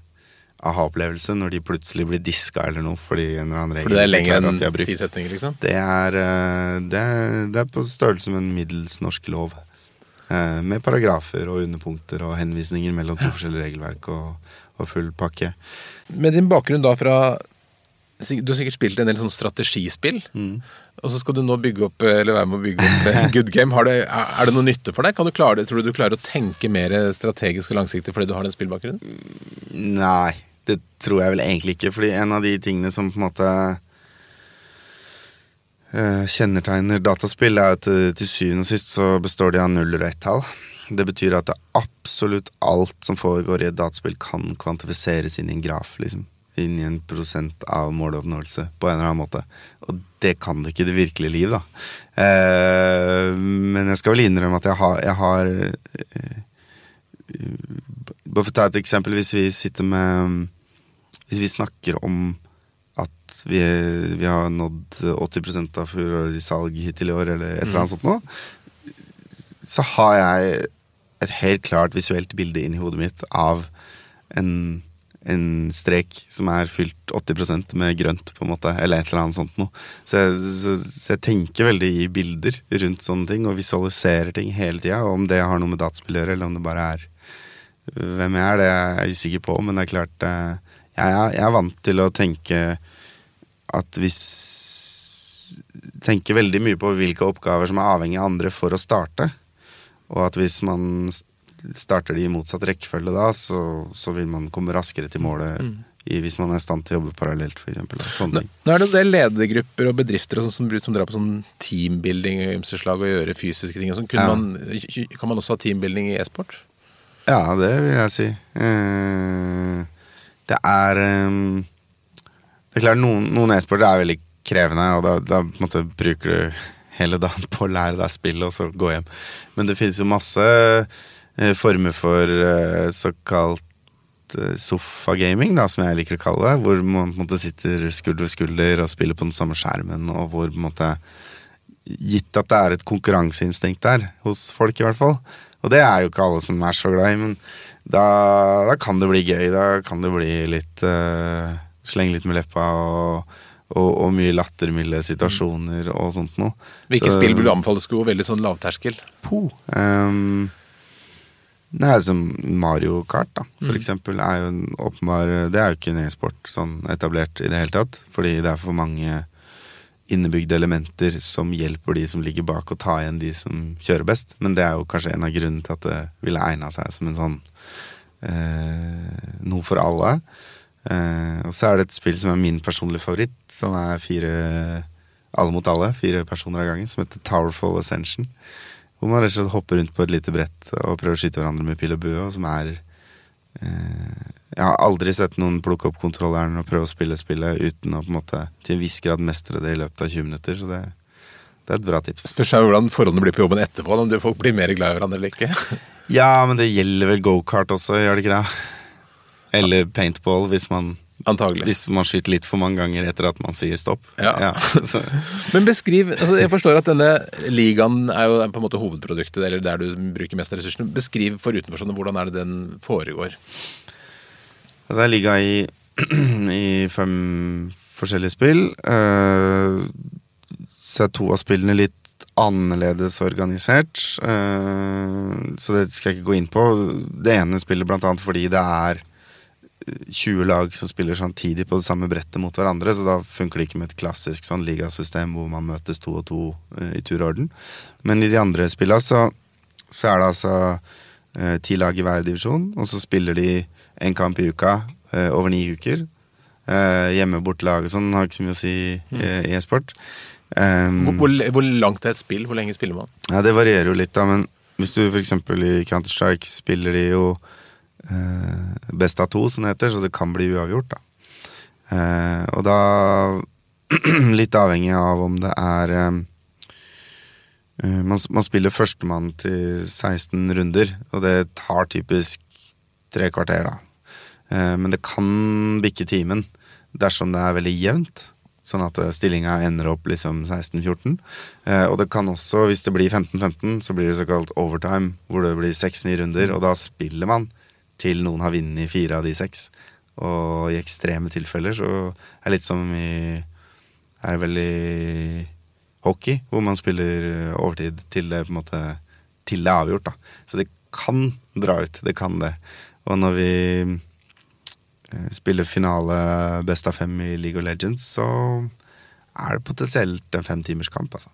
aha-opplevelse når de plutselig blir diska eller noe fordi en eller annen regel Fordi det er lenger enn ti setninger, liksom? Det er, uh, det, det er, på størrelse med en middels norsk lov. Uh, med paragrafer og underpunkter og henvisninger mellom to forskjellige regelverk og, og full pakke. Med din bakgrunn da fra Du har sikkert spilt en del sånn strategispill. Mm. Og så skal du nå bygge opp, eller være med å bygge opp eh, Good Game. Har det, er det noe nytte for deg? Kan du klare det? Tror du du klarer å tenke mer strategisk og langsiktig fordi du har den spillbakgrunnen? Nei, det tror jeg vel egentlig ikke. Fordi en av de tingene som på en måte eh, kjennetegner dataspill, er at eh, til syvende og sist så består de av null og ett-tall. Det betyr at absolutt alt som foregår i et dataspill, kan kvantifiseres inn i en graf. liksom inn i en prosent av måloppnåelse på en eller annen måte. Og det kan du ikke i det virkelige liv, da. Eh, men jeg skal vel innrømme at jeg har, jeg har eh, Bare for å ta et eksempel. Hvis vi sitter med Hvis vi snakker om at vi, vi har nådd 80 av fjorårets salg hittil i år, eller et eller annet sånt noe, så har jeg et helt klart visuelt bilde inni hodet mitt av en en strek som er fylt 80% med grønt, på en måte, eller et eller annet sånt noe. Så jeg, så, så jeg tenker veldig i bilder rundt sånne ting, og visualiserer ting hele tida. Om det har noe med dataspill å gjøre, eller om det bare er hvem jeg er, det er jeg usikker på. Men det er klart, eh, jeg jeg er vant til å tenke at hvis Tenke veldig mye på hvilke oppgaver som er avhengig av andre for å starte. Og at hvis man starter de i motsatt rekkefølge da, så, så, vil man komme raskere til målet mm. i, hvis man er i stand til å jobbe parallelt, f.eks. Nå, nå er det en del ledergrupper og bedrifter og sånt, som, som, drar på sånn teambuilding og ymseslag og gjøre fysiske ting. Og sånn. Ja. Man, kan man også ha teambuilding i e-sport? Ja, det vil jeg si. Eh, det er eh, Det er klart, noen, noen e-sporter er veldig krevende, og da, da måte, bruker du hele dagen på å lære deg spillet og så gå hjem. Men det finnes jo masse former for uh, såkalt uh, sofagaming, da, som jeg liker å kalle det. Hvor man på en måte sitter skulder ved skulder og spiller på den samme skjermen. Og hvor på en måte Gitt at det er et konkurranseinstinkt der, hos folk i hvert fall. Og det er jo ikke alle som er så glad i, men da, da kan det bli gøy. Da kan det bli litt uh, Slenge litt med leppa og, og, og mye lattermilde situasjoner og sånt noe. Hvilke så, spill vil du anbefale skulle gå veldig sånn lavterskel? Po. Um, det er som Mario Kart, da, for mm. eksempel. Er jo en åpenbar Det er jo ikke en e-sport sånn etablert i det hele tatt. Fordi det er for mange innebygde elementer som hjelper de som ligger bak, å ta igjen de som kjører best. Men det er jo kanskje en av grunnene til at det ville egna seg som en sånn eh, noe for alle. Eh, og så er det et spill som er min personlige favoritt, som er fire alle mot alle, fire personer av gangen, som heter Towerful Ascension. Hvor man rett og slett hopper rundt på et lite brett og prøver å skyte hverandre med pil og bue. Og som er eh, Jeg har aldri sett noen plukke opp kontrolleren og prøve å spille spillet uten å på en måte til en viss grad mestre det i løpet av 20 minutter. Så det, det er et bra tips. Spørs hvordan forholdene blir på jobben etterpå. Om folk blir mer glad i hverandre eller ikke. ja, men det gjelder vel gokart også, gjør det ikke det? Eller paintball, hvis man Antagelig. Hvis man skyter litt for mange ganger etter at man sier stopp. Ja. ja Men beskriv altså Jeg forstår at denne ligaen er jo på en måte hovedproduktet, eller der du bruker mest av ressursene. Beskriv for utenforstående hvordan er det den foregår? Altså, det er liga i, i fem forskjellige spill. Uh, så er to av spillene litt annerledes organisert. Uh, så det skal jeg ikke gå inn på. Det ene spillet blant annet fordi det er 20 lag som spiller samtidig på det samme brettet mot hverandre, så da funker det ikke med et klassisk sånn ligasystem hvor man møtes to og to uh, i tur og orden. Men i de andre spillene så, så er det altså uh, ti lag i hver divisjon, og så spiller de en kamp i uka uh, over ni uker. hjemme bortelag og sånn har ikke så mye å si mm. i e-sport. Um, hvor, hvor, langt er et spill? Hvor lenge spiller man? Ja, Det varierer jo litt, da, men hvis du f.eks. i Counter-Strike spiller de jo eh, best av to, som det heter, så det kan bli uavgjort, da. Eh, og da Litt avhengig av om det er eh, eh man, man, spiller førstemann til 16 runder, og det tar typisk tre kvarter, da. Eh, men det kan bikke timen dersom det er veldig jevnt. Sånn at eh, stillinga ender opp liksom 16-14. Eh, og det kan også, hvis det blir 15-15, så blir det såkalt overtime, hvor det blir 6-9 runder, og da spiller man til noen har vunnet fire av de seks. Og i ekstreme tilfeller så er det litt som i Er vel i hockey, hvor man spiller overtid til det på en måte til det er avgjort. da Så det kan dra ut. Det kan det. Og når vi eh, spiller finale best av fem i League of Legends, så er det potensielt en femtimerskamp, altså.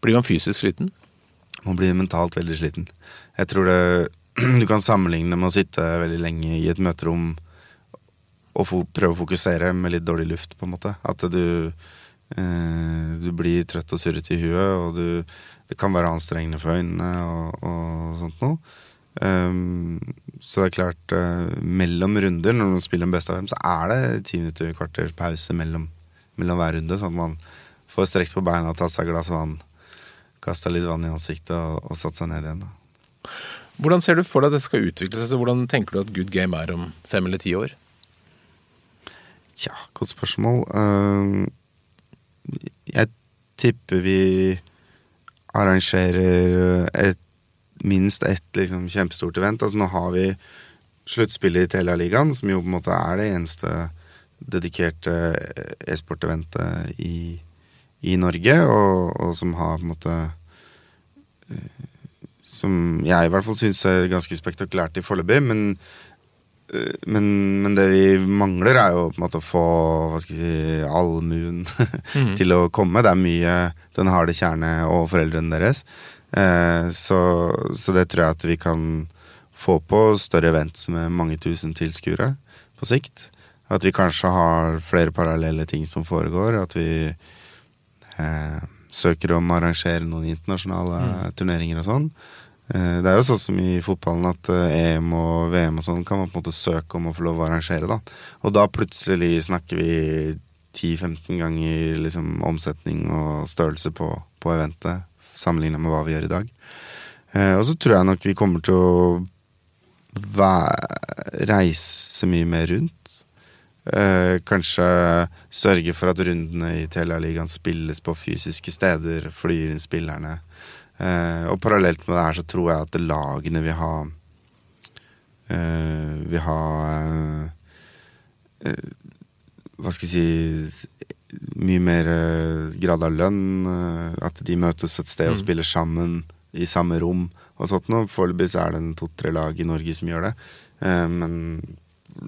Blir man fysisk sliten? Man blir mentalt veldig sliten. Jeg tror det Du kan sammenligne med å sitte veldig lenge i et møterom og prøve å fokusere med litt dårlig luft, på en måte. At du eh, Du blir trøtt og surrete i huet, og du, det kan være anstrengende for øynene og, og sånt noe. Um, så det er klart, uh, mellom runder, når man spiller en best av fem, så er det ti minutter, kvarter pause mellom, mellom hver runde, sånn at man får strekt på beina, tatt seg et glass vann, kasta litt vann i ansiktet og, og satt seg ned igjen. Da. Hvordan ser du for deg at det skal utvikle seg? Så hvordan tenker du at good game er om fem eller ti år? Ja, godt spørsmål. Uh, jeg tipper vi arrangerer et, minst ett liksom, kjempestort event. Altså Nå har vi sluttspillet i Telia-ligaen, som jo på en måte er det eneste dedikerte e-sport-eventet i, i, Norge, og, og, som har på en måte Som jeg i hvert fall syns er ganske spektakulært i foreløpig, men Eh, men, men, det vi mangler, er jo på en måte å få hva skal si, allmuen mm. til å komme. Det er mye den harde kjerne og foreldrene deres. Eh, så, så, det tror jeg at vi kan få på større events med mange tusen tilskuere på sikt. At vi kanskje har flere parallelle ting som foregår. At vi eh, søker om å arrangere noen internasjonale mm. turneringer og sånn. Eh, det er jo sånn som i fotballen at eh, EM og VM og sånn kan man på en måte søke om å få lov å arrangere. da. Og da plutselig snakker vi 10-15 ganger liksom omsetning og størrelse på, på eventet sammenligna med hva vi gjør i dag. Eh, og så tror jeg nok vi kommer til å reise mye mer rundt. Eh, kanskje sørge for at rundene i Telialigaen spilles på fysiske steder, flyr inn spillerne. Eh, og parallelt med det her så tror jeg at lagene vil ha eh, Vil ha eh, eh, Hva skal jeg si Mye mer eh, grad av lønn. Eh, at de møtes et sted og mm. spiller sammen i samme rom og sånt noe. Foreløpig så er det to-tre lag i Norge som gjør det. men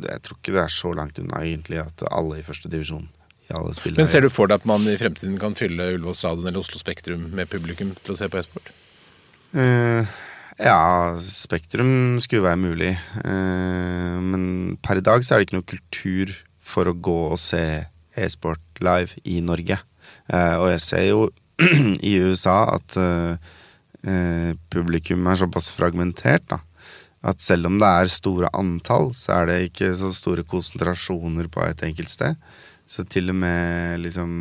jeg tror ikke det er så langt unna egentlig at alle i første divisjon men ser du for deg at man i fremtiden kan fylle Ullevål stadion eller Oslo Spektrum med publikum til å se på e-sport? Uh, ja, Spektrum skulle være mulig. Uh, men per i dag så er det ikke noe kultur for å gå og se e-sport live i Norge. Uh, og jeg ser jo i USA at publikum er såpass fragmentert, da. At selv om det er store antall, så er det ikke så store konsentrasjoner på et enkelt sted. Så til og med liksom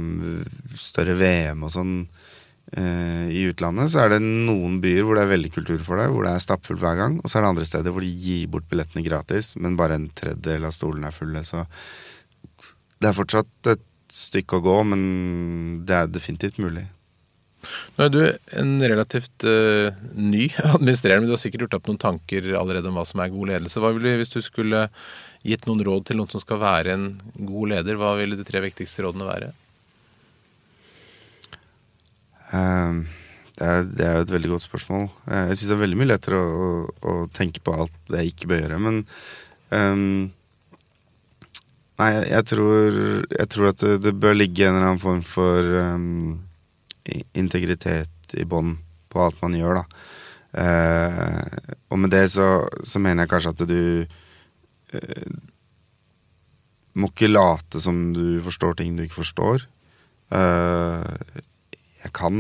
større VM og sånn eh, i utlandet, så er det noen byer hvor det er veldig kultur for det, hvor det er stappfullt hver gang. Og så er det andre steder hvor de gir bort billettene gratis, men bare en tredjedel av stolene er fulle. Så det er fortsatt et stykke å gå, men det er definitivt mulig. Nå er du en relativt uh, ny administrerende, men du har sikkert gjort opp noen tanker allerede om hva som er god ledelse. Hva ville du, hvis du skulle gitt noen råd til noen som skal være en god leder, hva ville de tre viktigste rådene være? Um, det, er, det er, et veldig godt spørsmål. Eh, jeg syns det er veldig mye lettere å, å, å, tenke på alt det jeg ikke bør gjøre, men um, Nei, jeg tror, jeg tror, at det, det, bør ligge en eller annen form for um, integritet i bånn på alt man gjør, da. Uh, og med det så, så, mener jeg kanskje at du må ikke late som du forstår ting du ikke forstår. Eh, jeg kan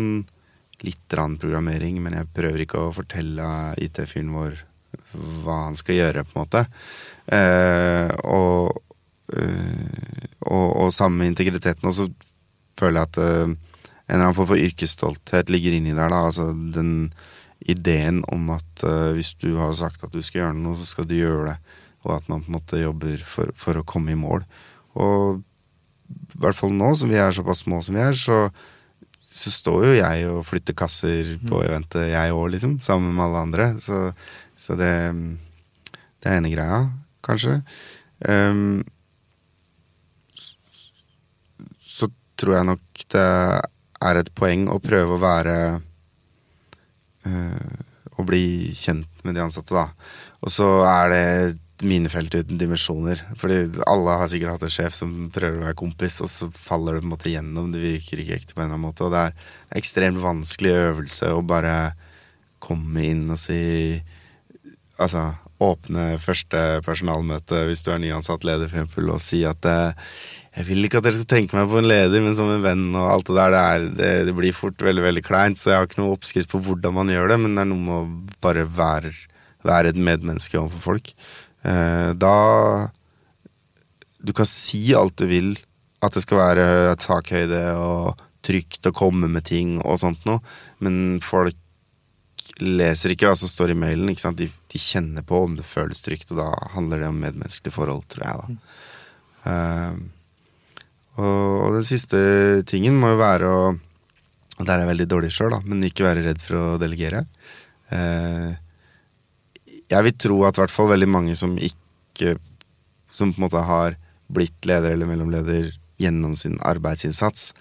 litt programmering, men jeg prøver ikke å fortelle IT-fyren vår hva han skal gjøre, på en måte. Eh, og, og, og samme med integriteten. Og så føler jeg at en eller annen form for yrkesstolthet ligger inni der. da, altså den ideen om at hvis du har sagt at du skal gjøre noe, så skal du gjøre det og at man på en måte jobber for, for å komme i mål. Og i hvert fall nå som vi er såpass små som vi er, så, så står jo jeg og flytter kasser på mm. eventet, jeg òg, liksom. Sammen med alle andre. Så, så det, det er ene greia, kanskje. Um, så tror jeg nok det er et poeng å prøve å være uh, Å bli kjent med de ansatte, da. Og så er det minefelt uten dimensjoner. Fordi alle har sikkert hatt en sjef som prøver å være kompis, og så faller det på en måte gjennom. Det virker ikke ekte på en eller annen måte. Og det er ekstremt vanskelig øvelse å bare komme inn og si Altså åpne første personalmøte hvis du er nyansatt leder, for eksempel, og si at eh, jeg vil ikke at dere skal tenke meg på en leder, men som en venn og alt det der. Det, er, det, det blir fort veldig veldig kleint, så jeg har ikke noe oppskrift på hvordan man gjør det, men det er noe med å bare være, være et medmenneske overfor folk. Eh, da Du kan si alt du vil, at det skal være takhøyde og trygt å komme med ting og sånt noe, men folk leser ikke hva som står i mailen. ikke sant? De, de, kjenner på om det føles trygt, og da handler det om medmenneskelige forhold, tror jeg. da. Uh, og, den siste tingen må jo være å Og der er jeg veldig dårlig sjøl, men ikke være redd for å delegere. Uh, jeg vil tro at i hvert fall veldig mange som ikke Som på en måte har blitt leder eller mellomleder gjennom sin arbeidsinnsats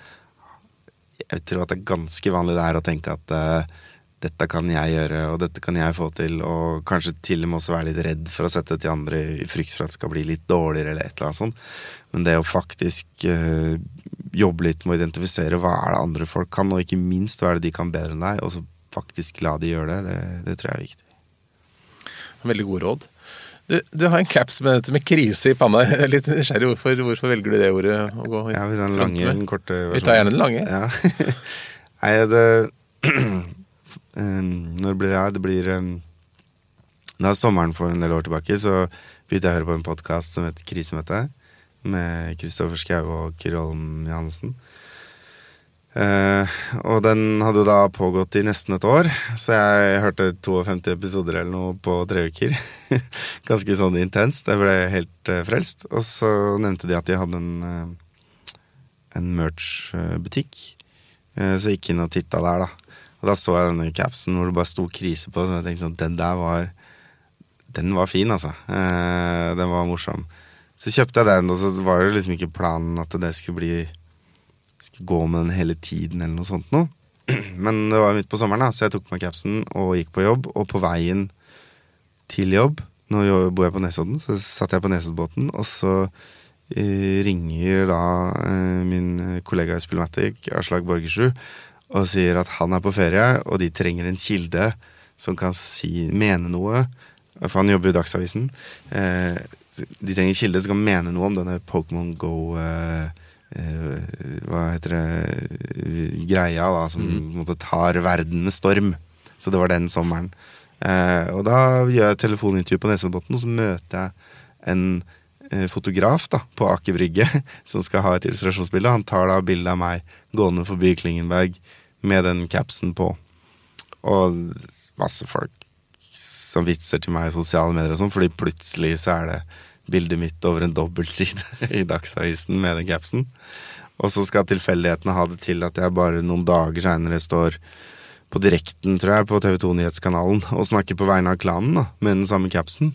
Jeg tror at det er ganske vanlig det er å tenke at uh, dette kan jeg gjøre, og dette kan jeg få til, og kanskje til og med også være litt redd for å sette det til andre i frykt for at det skal bli litt dårligere, eller et eller annet sånt. Men det å faktisk uh, jobbe litt med å identifisere hva er det andre folk kan, og ikke minst hva er det de kan bedre enn deg, og så faktisk la de gjøre det, det, det tror jeg er viktig. Veldig gode råd. Du, du, har en caps med, med, krise i panna. Jeg er litt nysgjerrig. Hvorfor, hvorfor, velger du det ordet å gå ja, vi tar den lange, den korte versjonen. Vi tar gjerne den lange. Ja. Nei, det um, Når blir det her? Det blir um, Da sommeren for en del år tilbake, så begynte jeg å høre på en podkast som heter Krisemøte, med Kristoffer Schou og Kyrre Holm Johansen. Uh, og den hadde jo da pågått i nesten et år, så jeg hørte 52 episoder eller noe på tre uker. Ganske sånn intenst. Jeg ble helt uh, frelst. Og så nevnte de at de hadde en, uh, en merch-butikk. så jeg gikk inn og titta der, da. Og da så jeg denne capsen hvor det bare sto krise på, så jeg tenkte sånn Den der var Den var fin, altså. den var morsom. Så kjøpte jeg den, og så var det liksom ikke planen at det skulle bli skulle gå med den hele tiden eller noe sånt noe. Men det var midt på sommeren, da, så jeg tok på meg capsen og gikk på jobb. Og på veien til jobb, nå bor jeg på Nesodden, så satt jeg på Nesoddbåten, og så eh, ringer da eh, min kollega i Spillmatic, Aslak Borgersrud, og sier at han er på ferie, og de trenger en kilde som kan si, mene noe. For han jobber i Dagsavisen. Eh, de trenger en kilde som kan mene noe om denne Pokémon Go. Eh, hva heter det greia da, som mm. tar verden med storm. Så det var den sommeren. Eh, og da gjør jeg telefonintervju på Nesoddbotn, og så møter jeg en eh, fotograf da, på Aker Brygge som skal ha et illustrasjonsbilde. Han tar da bilde av meg gående forbi Klingenberg med den capsen på. Og masse folk som vitser til meg i sosiale medier og sånn, fordi plutselig så er det bildet mitt over en dobbeltside i Dagsavisen med den capsen. Og så skal tilfeldighetene ha det til at jeg bare noen dager seinere står på direkten, tror jeg, på TV 2 Nyhetskanalen og snakker på vegne av klanen da, med den samme capsen.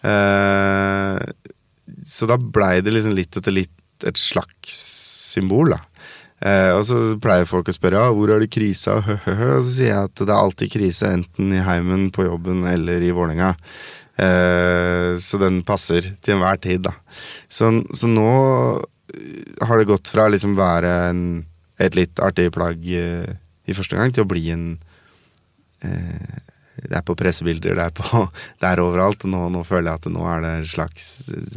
Eh, så da blei det liksom litt etter litt et slags symbol, da. Eh, og så pleier folk å spørre ja, hvor er det krisa, og så sier jeg at det er alltid krise, enten i heimen, på jobben eller i Vålerenga. Eh, så den passer til enhver tid, da. Så, så, nå har det gått fra liksom være en, et litt artig plagg eh, i første gang til å bli en eh, det er på pressebilder, det er, på, det er overalt. Nå, nå, føler jeg at nå er det slags,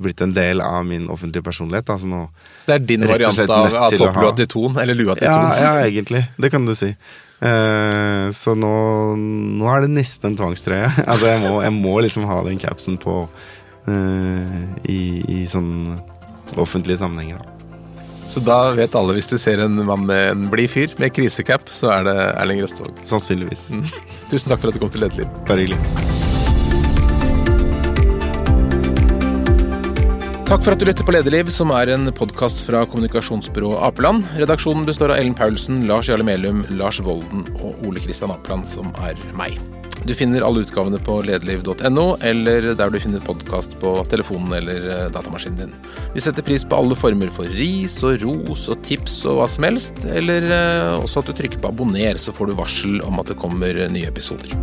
blitt en del av min offentlige personlighet. Altså nå, så det er din variant av, av topplua til Ton? Eller lua til ja, Ton? Ja, egentlig. Det kan du si. Eh, så nå, nå, er det nesten en tvangstrøye. altså jeg må, jeg må, liksom ha den capsen på uh, i, i sånn offentlige sammenhenger, da. Så da vet alle hvis de ser en mann med en blid fyr med krisecap, så er det Erling Røstvåg? Sannsynligvis. Mm. Tusen takk for at du kom til Lederliv. Bare hyggelig. Takk for at du lytter på Lederliv, som er en podkast fra kommunikasjonsbyrået Apeland. Redaksjonen består av Ellen Paulsen, Lars Jarle Melum, Lars Volden og Ole Kristian Apeland, som er meg. Du finner alle utgavene på lederliv.no, eller der du finner podkast på telefonen eller eh, datamaskinen din. Vi setter pris på alle former for ris og ros og tips og hva som helst, eller eh, også at du trykker på abonner, så får du varsel om at det kommer nye episoder.